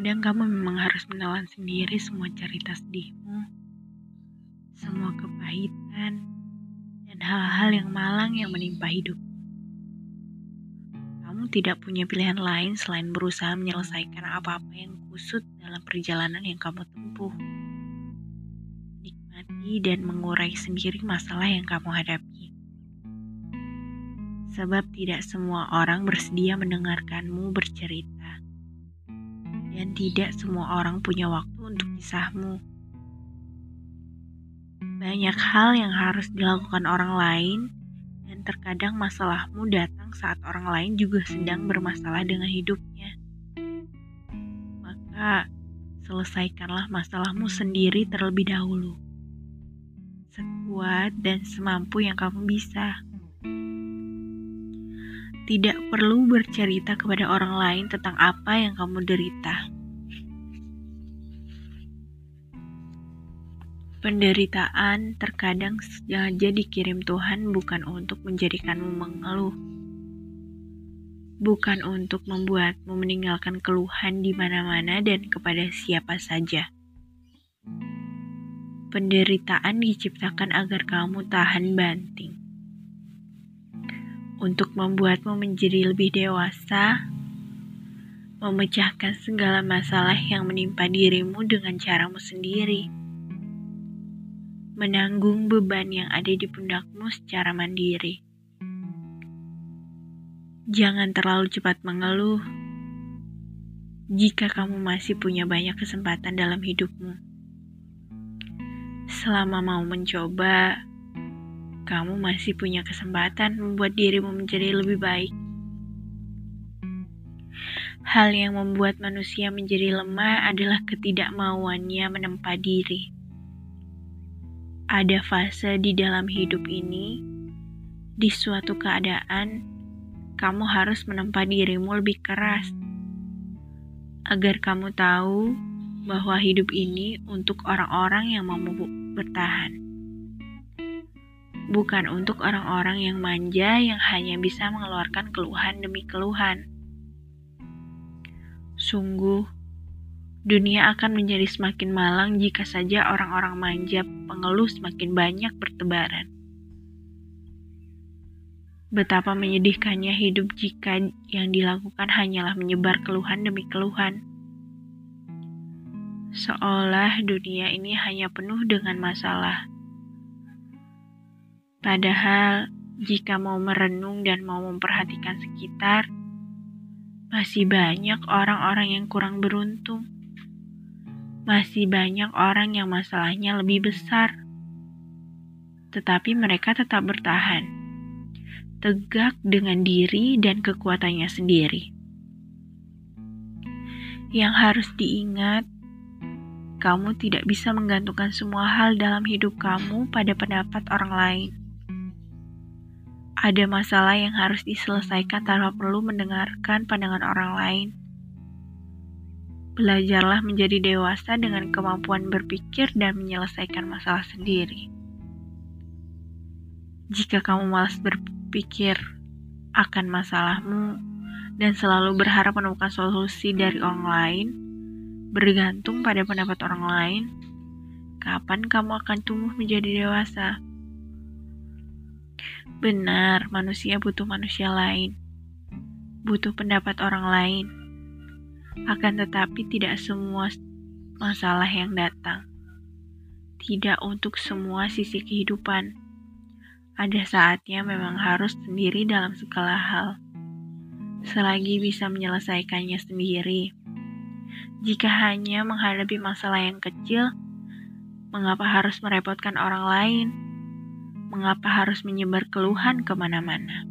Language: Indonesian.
Kadang kamu memang harus menelan sendiri semua cerita sedihmu, semua kepahitan, dan hal-hal yang malang yang menimpa hidup. Kamu tidak punya pilihan lain selain berusaha menyelesaikan apa-apa yang kusut dalam perjalanan yang kamu tempuh. Nikmati dan mengurai sendiri masalah yang kamu hadapi. Sebab tidak semua orang bersedia mendengarkanmu bercerita dan tidak semua orang punya waktu untuk kisahmu. Banyak hal yang harus dilakukan orang lain, dan terkadang masalahmu datang saat orang lain juga sedang bermasalah dengan hidupnya. Maka, selesaikanlah masalahmu sendiri terlebih dahulu, sekuat dan semampu yang kamu bisa tidak perlu bercerita kepada orang lain tentang apa yang kamu derita. Penderitaan terkadang sengaja dikirim Tuhan bukan untuk menjadikanmu mengeluh, bukan untuk membuatmu meninggalkan keluhan di mana-mana dan kepada siapa saja. Penderitaan diciptakan agar kamu tahan banting untuk membuatmu menjadi lebih dewasa, memecahkan segala masalah yang menimpa dirimu dengan caramu sendiri, menanggung beban yang ada di pundakmu secara mandiri. Jangan terlalu cepat mengeluh jika kamu masih punya banyak kesempatan dalam hidupmu. Selama mau mencoba, kamu masih punya kesempatan membuat dirimu menjadi lebih baik. Hal yang membuat manusia menjadi lemah adalah ketidakmauannya menempa diri. Ada fase di dalam hidup ini, di suatu keadaan, kamu harus menempa dirimu lebih keras agar kamu tahu bahwa hidup ini untuk orang-orang yang mau bertahan bukan untuk orang-orang yang manja yang hanya bisa mengeluarkan keluhan demi keluhan. Sungguh, dunia akan menjadi semakin malang jika saja orang-orang manja pengeluh semakin banyak bertebaran. Betapa menyedihkannya hidup jika yang dilakukan hanyalah menyebar keluhan demi keluhan. Seolah dunia ini hanya penuh dengan masalah Padahal, jika mau merenung dan mau memperhatikan sekitar, masih banyak orang-orang yang kurang beruntung. Masih banyak orang yang masalahnya lebih besar, tetapi mereka tetap bertahan, tegak dengan diri dan kekuatannya sendiri. Yang harus diingat, kamu tidak bisa menggantungkan semua hal dalam hidup kamu pada pendapat orang lain ada masalah yang harus diselesaikan tanpa perlu mendengarkan pandangan orang lain. Belajarlah menjadi dewasa dengan kemampuan berpikir dan menyelesaikan masalah sendiri. Jika kamu malas berpikir akan masalahmu dan selalu berharap menemukan solusi dari orang lain, bergantung pada pendapat orang lain, kapan kamu akan tumbuh menjadi dewasa? Benar, manusia butuh manusia lain, butuh pendapat orang lain. Akan tetapi, tidak semua masalah yang datang, tidak untuk semua sisi kehidupan. Ada saatnya memang harus sendiri dalam segala hal, selagi bisa menyelesaikannya sendiri. Jika hanya menghadapi masalah yang kecil, mengapa harus merepotkan orang lain? Mengapa harus menyebar keluhan ke mana-mana.